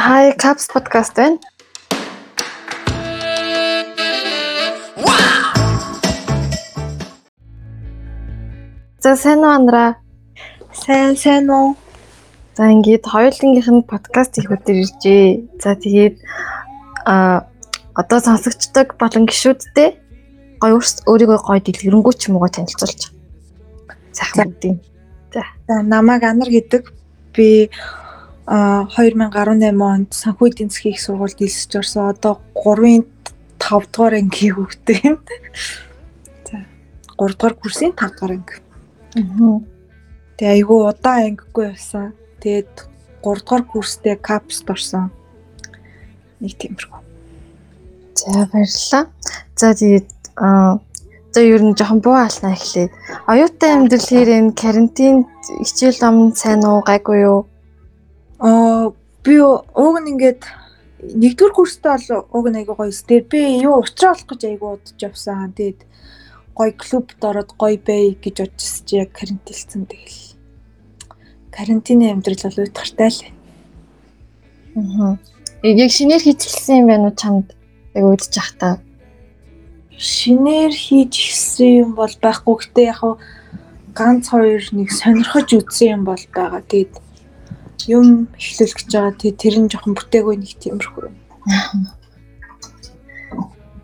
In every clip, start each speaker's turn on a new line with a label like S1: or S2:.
S1: хай Caps podcast байна. За сайн уу Андраа?
S2: Сайн сайн уу?
S1: За ингээд хоёулынгийнх нь подкаст их өдөр иржээ. За тэгээд а одоо сонсогчдог болон гişүүдтэй гоё өөрийгөө гоё дэлгэрэнгүй ч юм уу танилцуулж. Сайхан үгүй.
S2: За. Намайг Анар гэдэг. Би 2018 онд санхүү эдийн засгийн их сургуульд элсэж орсон. Одоо 3-ын 5 дугаар ангийн хүүхдээ юм. За 3 дугаар курсын 5 дугаар анги. Тэгээ айгүй удаан ангигүй явсан. Тэгээд 3 дугаар курстэй капст орсон. Нэг тиймэрхүү.
S1: За баярлалаа. За тэгээд аа за ер нь жоохон буу алнаа эхлэе. Оюутай амьдрал хэрэг карантин хичээл ам сайн уу гайгүй юу?
S2: Аа би уг нь ингээд нэгдүгээр курстэй бол уг нь айгүй гоё. Тэгээд би юу уучраа болох гэж айгүй удаж явсан. Тэгээд гоё клубд ороод гоё бай гэж бодчихсон чи яг карантинлцсан тэгэл. Карантины амьдрал бол уйтгартай л.
S1: Аа. Яг шинээр хийчихсэн юм байна уу чамд? Яг үдчих ах та.
S2: Шинээр хийж гисэн юм бол байхгүй гэтээ яг ганц хоёр нэг сонирхож үзсэн юм бол байгаа. Тэгээд юм эхлүүлэх гэж байгаа. Тэгээд тэр нь жоохон бүтээгүй нэг тиймэрхүү юм.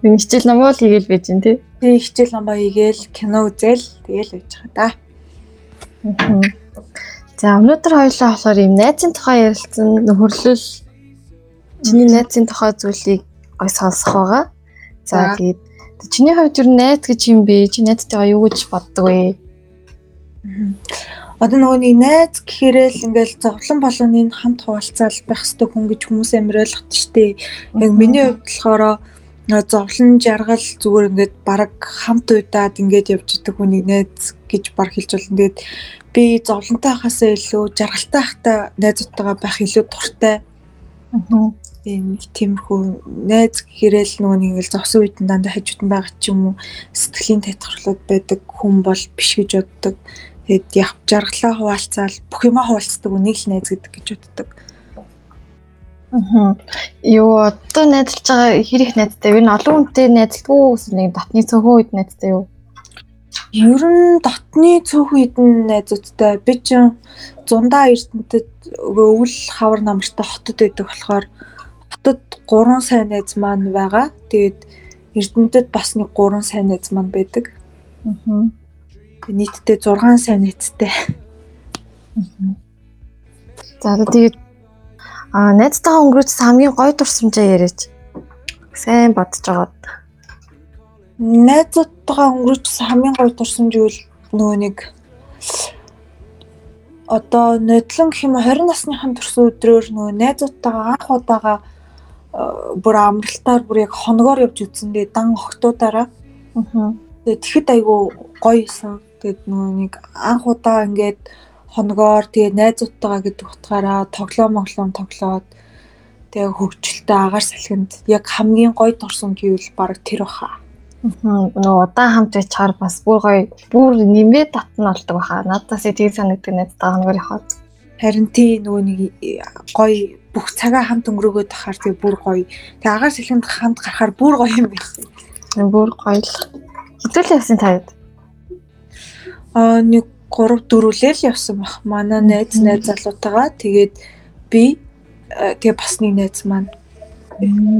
S1: Нэг хичээл ном бол хийгээл байж гин тий.
S2: Тэгээ хичээл ном хийгээл кино үзэл тэгээл байж байгаа да.
S1: За өнөөдөр хоёлаа болохоор юм найзын тухай ярилцсан нөхөрлөл чиний найзын тухай зүйлийг гой сонсох байгаа. За тэгээд чиний хувьд юу найз гэж юм бэ? Чи найзтайгаа юу гэж боддог вэ?
S2: Одоо нөгөө нэг найз гэхээрээ л ингээл зовлон болгоныг хамт хуваалцаал байх хэрэгтэй хүн гэж хүмүүс амир ойлгох штеп. Яг миний хувьд болохоор зовлон жаргал зүгээр ингээд баг хамт удаад ингээд явж идэг хүнийг найз гэж баг хэлж болно. Тэгээд би зовлонтой хахасаа илүү жаргалтай хахтай найзуудтайгаа байх илүү дуртай. Аа. Тийм тиймэрхүү найз гэхэрээ л нөгөө нэг ингээл зовсон үед дандаа хажууд нь байгаа ч юм уу сэтгэлийн татварлууд байдаг хүн бол биш гэж боддог. Тэгээд яг жаргалаа хуваалцаал бүх юмаа хуваалцдаг үнийг л найз гэдэг гэж боддог.
S1: Аа. Юу одоо найзалж байгаа хэрэг найзтай вэ? Олон хүнтэй найзалдаг уу гэсэн нэг дотны цөөхөн үед найзтай юу?
S2: Ер нь дотны цөөхөн үед найзуудтай би ч зундаа эрдэнэтэд өвөл хавар намартай хотод байдаг болохоор хотод 3 сайн найз маань байгаа. Тэгээд эрдэнэтэд бас нэг 3 сайн найз маань байдаг. Аа. Нийтдээ 6 сайн найзтай.
S1: За тэгээд Аа найзтайгаа өнгөрөөсөн хамгийн гоё дурсамжаа яриач. Сайн бодож байгаад.
S2: Найзуудтайгаа өнгөрөөсөн хамгийн гоё дурсамж үйл нөгөө нэг одоо нодлон гэх юм 20 насныхан төрсөн өдрөөр нөгөө найзуудтайгаа анх удаага бүр амралтаар бүр яг хоногоор явж үтсэндээ дан охтуудаараа. Аа. Тэгэхэд айгүй гоё исэн. Тэгээд нөгөө нэг анх удаа ингээд хоногоор тэгээ найзуудтайгаа гэдэг утгаараа тоглоом моглоом тоглоод тэгээ хөвгчлөлтөө агаар салхинд яг хамгийн гоё дурсан гэвэл баг тэр баха.
S1: Нөгөө удаан хамт байчаар бас бүр гоё бүр нэмээ татна болдог баха. Надаас тийм санагддаг найзтайгаа хоногоор явахад.
S2: Харин тий нөгөө нэг гоё бүх цагаа хамт өнгөрөөгөөд тахаар тэгээ бүр гоё. Тэгээ агаар салхинд хамт гарахаар бүр гоё юм байсан.
S1: Бүр гоё л. Хэдүүлээ ясан таад?
S2: Аа нэг 3 4 л явсан баг. Манай найз найз залуутайгаа тэгээд би тэгээ бас нэг найз маань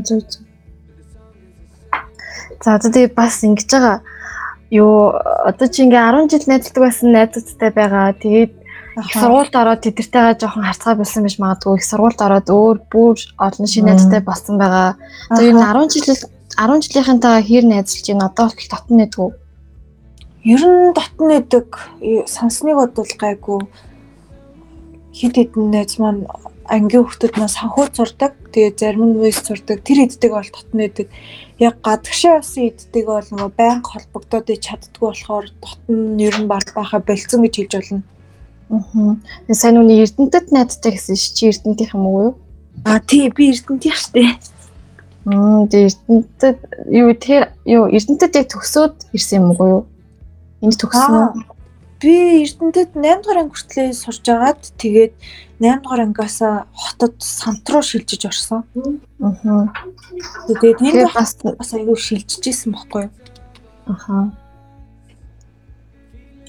S1: зүг зүг. За тэгээ бас ингэж байгаа юу одоо чи ингээ 10 жил найзлдаг байсан найзуудтай байгаа. Тэгээд их сургуульд ороод тэдэртэйгээ жоохон харцгаа болсон байж магадгүй. Их сургуульд ороод өөр бүр олон шинэ найзтай болсон байгаа. Тэгээд 10 жил 10 жилийнхэнтэйгээ хэр найзлж байна? Одоо их татна нэгдэггүй
S2: Ер нь дотн нэдэг сансныг бодвол гайгүй хит хитэн найз маань ангийн хүмүүс маань санхүү зурдаг. Тэгээ зарим нь вэс зурдаг. Тэр иддэг бол дотн нэдэг. Яг гадагшаа явсан иддэг бол нөгөө байнга холбогдоод чаддгүй болохоор дотн нь ер нь баг баха болцсон гэж хэлж болно.
S1: Аа. Сайн үний Эрдэнэтэд найзтай гэсэн чи Эрдэнэтийнх юм уу юу?
S2: Аа тий би Эрдэнэтийнх штэ.
S1: Мм тий Эрдэнэтэд юу тэр юу Эрдэнэтэд яг төгсөөд ирсэн юм уу юу? Энд төгсөн үү?
S2: би Эрдэнэтэд 8 дугаар анги хүртлээ сурж агаад тэгээд 8 дугаар ангиасаа хотод сант руу шилжиж орсон.
S1: Аа.
S2: Тэгээд
S1: Тэгэхээр бас
S2: бас аягүй шилжиж исэн бохгүй юу?
S1: аха.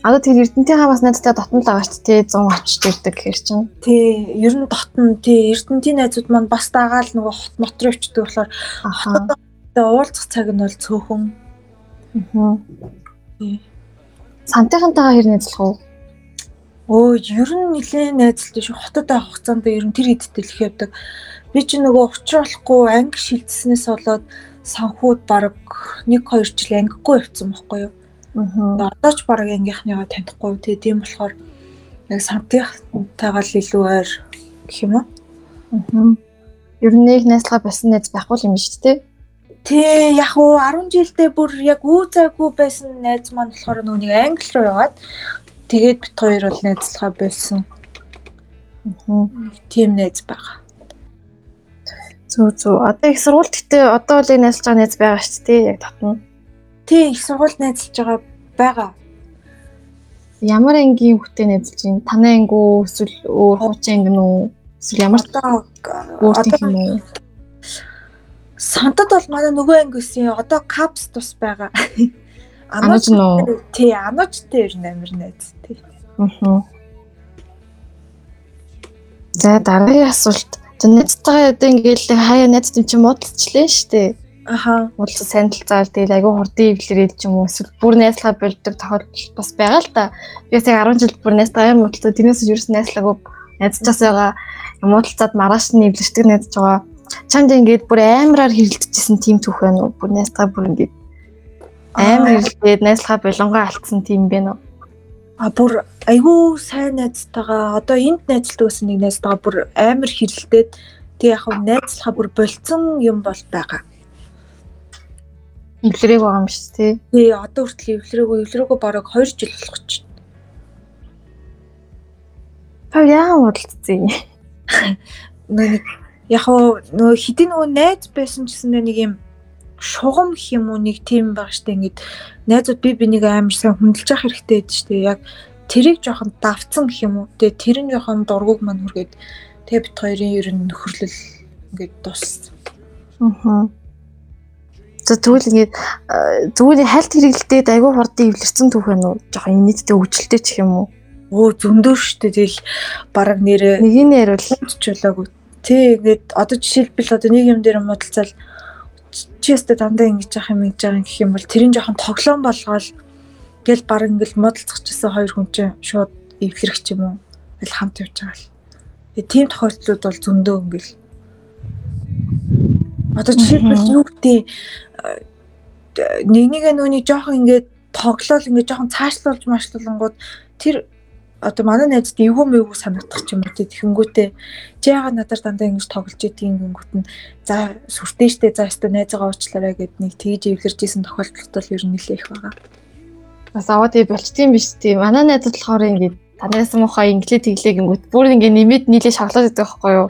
S1: Одоо тэр Эрдэнтийнхаа бас найзтай дотнол байгаа ч тий 100 очиж ирдэг гэхэр чинь.
S2: Тий, ер нь дотн тий Эрдэнтийн найзууд маань бас дагаал нөгөө хот мот руу ичдэг болохоор хотод уулзах цаг нь бол цөөхөн.
S1: Аха.
S2: Тий.
S1: Сантайхантайгаа хэр найзлах уу?
S2: Өө ер нь нилээн найзлалтай шүү. Хотод авах хугацаанд ер нь тэр хэдтэй л явдаг. Би чи нөгөө болохгүй анги шилжснээс болоод санхүүд баг 1 2 жил ангигүй явцсан байхгүй юу?
S1: Аа.
S2: Одоо ч баг ангийнхныгаа танихгүй. Тэгээ тийм болохоор яг сантайхтайгаа л илүү ойр гэх юм уу?
S1: Аа. Ер нь нэг найзлага болсон найз байхгүй юм шүү дээ.
S2: Тий, яг уу 10 жилдээ бүр яг үу зайгүй байсан найз маань болохоор нэг англи руу яваад тэгээд бит хоёр бол найзлахаа болсон.
S1: Аа.
S2: Тийм найз байгаа.
S1: Зүг зүг. Одоо их сургууль гэтээ одоо л найзлж байгаа найз байгаа шүү дээ. Яг татна.
S2: Тий, их сургуульд найзлж байгаа байгаа.
S1: Ямар ангийн хүүхдээ найзлж байна? Танай анги үү эсвэл өөр хуучин анги нү? Эсвэл ямар
S2: Одоо
S1: өөр тийм юм уу?
S2: Сантад бол манай нөгөө анги өсөн. Одоо капс тус байгаа.
S1: Анууч нөө.
S2: Тий, ануучтай ер нь амир найз. Тий.
S1: Аа. За дараагийн асуулт. Найзтайгаа одоо ингээл хаяа найз тийм чинь муудалчлаа дээ.
S2: Аха.
S1: Муудалцсан санилцаал тэгэл айгүй хурдан ивлэрэл ч юм уу эсвэл бүр найзлага болдог тохиолдол бас байгаа л та. Би яг 10 жил бүр найзтайгаа юм муудалцсан. Тэрнээс юу ч найзлагаагүй найзчаас байгаа муудалцаад маргааш нь ивлэрдэг найзж байгаа. Чамд ингээд бүр амараар хэрэлдэжсэн тийм түүх байна уу? Бүр найзтайгаа бүр ингээд амар хэрэлдээд найзлага болонгоо алдсан тийм байна уу?
S2: А бүр айгүй сайн найзтайгаа одоо энд найзлдаг гэсэн нэг найзтайгаа бүр амар хэрэлдээд тэг яг хав найзлахаа бүр болцсон юм бол байгаа.
S1: Ивлэрээг байгаа юм шүү дээ.
S2: Тий одоо хүртэл эвлэрээгүй эвлэрээгүй бараг 2 жил болох ч.
S1: Та яа муудалцсан юм?
S2: Нэг яг нөгөө хэдийн нөгөө найз байсан ч гэсэн нэг юм шугам гэх юм уу нэг тийм баг штэ ингээд найзууд би бинийг амар сайн хүндэлж явах хэрэгтэй гэдэг штэ яг тэрийг жоохон давцсан гэх юм уу тэгээ тэр нь жоохон дургуг маань хүргээд тэгээ бит хоёрын ер нь нөхөрлөл ингээд тус
S1: Аа. За тэгвэл ингээд зүгээр хальт хэрэгэлдээд айгүй хурдан ивлэрсэн түүх байна уу? Жохон нийтдээ хөвчлөлтэй ч юм уу?
S2: өө зөндөр штэ тэгэл баг нэрээ
S1: Нэг нь ярил.
S2: чулаагүй тий ингээд одоо жишээлбэл одоо нэг юм дээр муудалцал чи өстө дандаа ингэж яах юм ингэж байгаа юм гэх юм бол тэрийн жоохон тоглоом болгоол гэл баг ингээл муудалцчихсан хоёр хүн чинь шууд эвлэрэх юм уу аль хамт явж байгаа л. Тэгээ тийм тохиолдлууд бол зөндөө ингээл одоо жишээлбэл юу гэдэг нэг нэг нүуний жоохон ингээд тоглоал ингээд жоохон цаашлуулж машлуулангууд тэр одоо манай найзд эвгүй мэйгүй санагдах ч юм уу тэгэхэнгүүтээ чи яагаад надаар дандаа ингэж тоглож идгийг гингүүт нь за сүртэй штэ за өстө найзгаа уучлаарай гэд нэг тэгж эвлэрж исэн тохиолдолд бол ер нь нэлээ их байгаа.
S1: Бас аваад iyi болчтiin биш тийм. Манай найзууд болохоор ингээд танаас муухай инглээ тэглээ гингүүт бүр ингээд нэмэд нийлээ шаглаад байдаг байхгүй юу?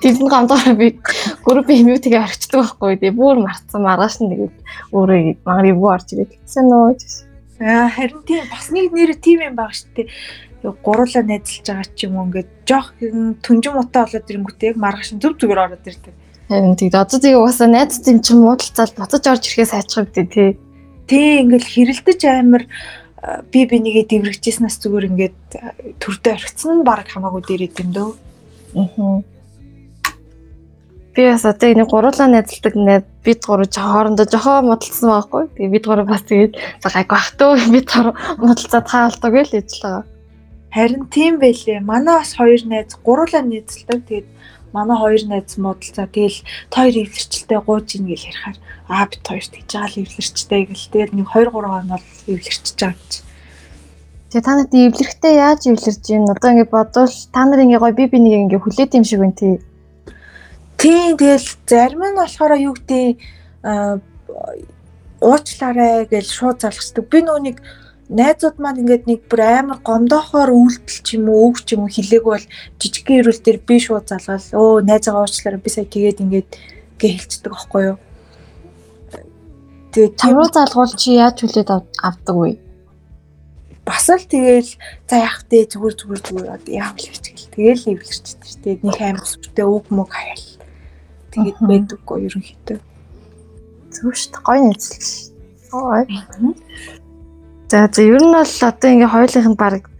S1: Тэдэн гамдаа би группийн мьютигээ орчдөг байхгүй юу? Тэгээ бүр марцсан маргааш нь тэгээд өөрөө мангар эвгүй орж ирээд тэгсэн нөө.
S2: Аа харин тийм бас нэг нэр тийм юм баг штэ. Гуруулаа найзалж байгаа ч юм уу ингээд жоох түнжин муутай болоод ирэнгүүтээ яг маргааш нь зүг зүгээр ороод ирдэг.
S1: Харин тэгээд одоо тэгээ угаасаа найз тийм ч муудалцаад буцаж орж ирэхээ сайжрах гэдэг тий.
S2: Тий ингээл хэрэлдэж амар а, би бинийгээ дэврэгжсэнээс зүгээр ингээд төрдөө орхицсан баг хамаагүй дээрэд юм дөө.
S1: Аа. Би бас одоо энэ гуруулаа найзалдаг найз бид гурав хоорондоо жохоо муудалцсан байхгүй. Тэгээ бид гурав бас тэгээд за гайг бахтуу бид гурав муудалцаад хаалдаг л ээж л байгаа.
S2: Харин тийм байлээ. Манай бас хоёр найз гуруулаа найзалдаг. Тэгээд манай хоёр найз муудалцаа. Тэгэл хоёр эвлэрчэлтэй гууж ийн гэж ярихаар аа бит хоёр тэгж байгаа л эвлэрчтэй гэл. Тэгээд нэг 2 3 хоног бол эвлэрчж байгаа чи.
S1: Тэгээ та нарт эвлэрэхтэй яаж эвлэрж юм? Одоо ингэ бодвол та нар ингэ гоё би би нэг ингэ хүлээт юм шиг байна тий.
S2: Тийм тэгэл зарим нь болохоор юу гэдэг аа уучлаарай гэж шууд залгацдаг. Би нөгөө нэг найзууд маань ингээд нэг бүр амар гомдоохоор үйлдэл ч юм уу өг ч юм уу хэлээгүй бол жижигхэн ирүүл дээр би шууд залгаал. Өө найзгаа уучлаарай би сая тэгээд ингээд гээ хэлцдэг аахгүй юу. Тэгээд
S1: Чамруу залгуул чи яаж хүлээд ав- авдаг вэ?
S2: бас л тэгэл за яах вэ зүгээр зүгээр зүгээр одоо яав л гэж тэгэл тэгэл эвлэрчтэй шүү дээ. Нэг аим сүртэй үг мөг хаяал. Тэгээд байдаггүй ерөнхийдөө.
S1: Зөв шүү дээ. Гоё нийцэл шүү. Ой. За за ер нь бол одоо ингээ хоёулынх нь баг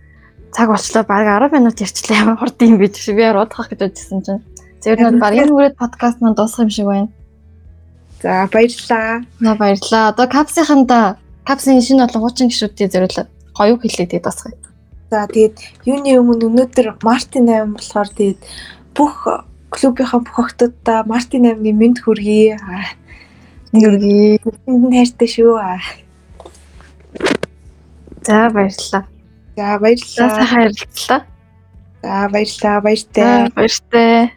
S1: цаг болчлоо баг 10 минут ярьчлаа ямар хурд юм бэ гэж би яруудах гэж бодсон чинь. За ер нь бол баг энэ хүрээд подкаст маань дуусах юм шиг байна.
S2: За баярлалаа.
S1: На баярлаа. Одоо капсынханда капсын шинэ болон хуучин гişүүдийн зөвлөл гоё хэлээ тэгээд басах.
S2: За тэгээд юуны өмнө өнөөдөр Мартин 8 болохоор тэгээд бүх клубийнхаа бүх охтуудаа Мартин 8-ны мэд хүргэе.
S1: Нүрги.
S2: Энд хайртай шүү.
S1: За баярлалаа.
S2: За баярлалаа.
S1: сайхан ярилцлаа.
S2: За баярлалаа. Баяртай.
S1: Баяртай.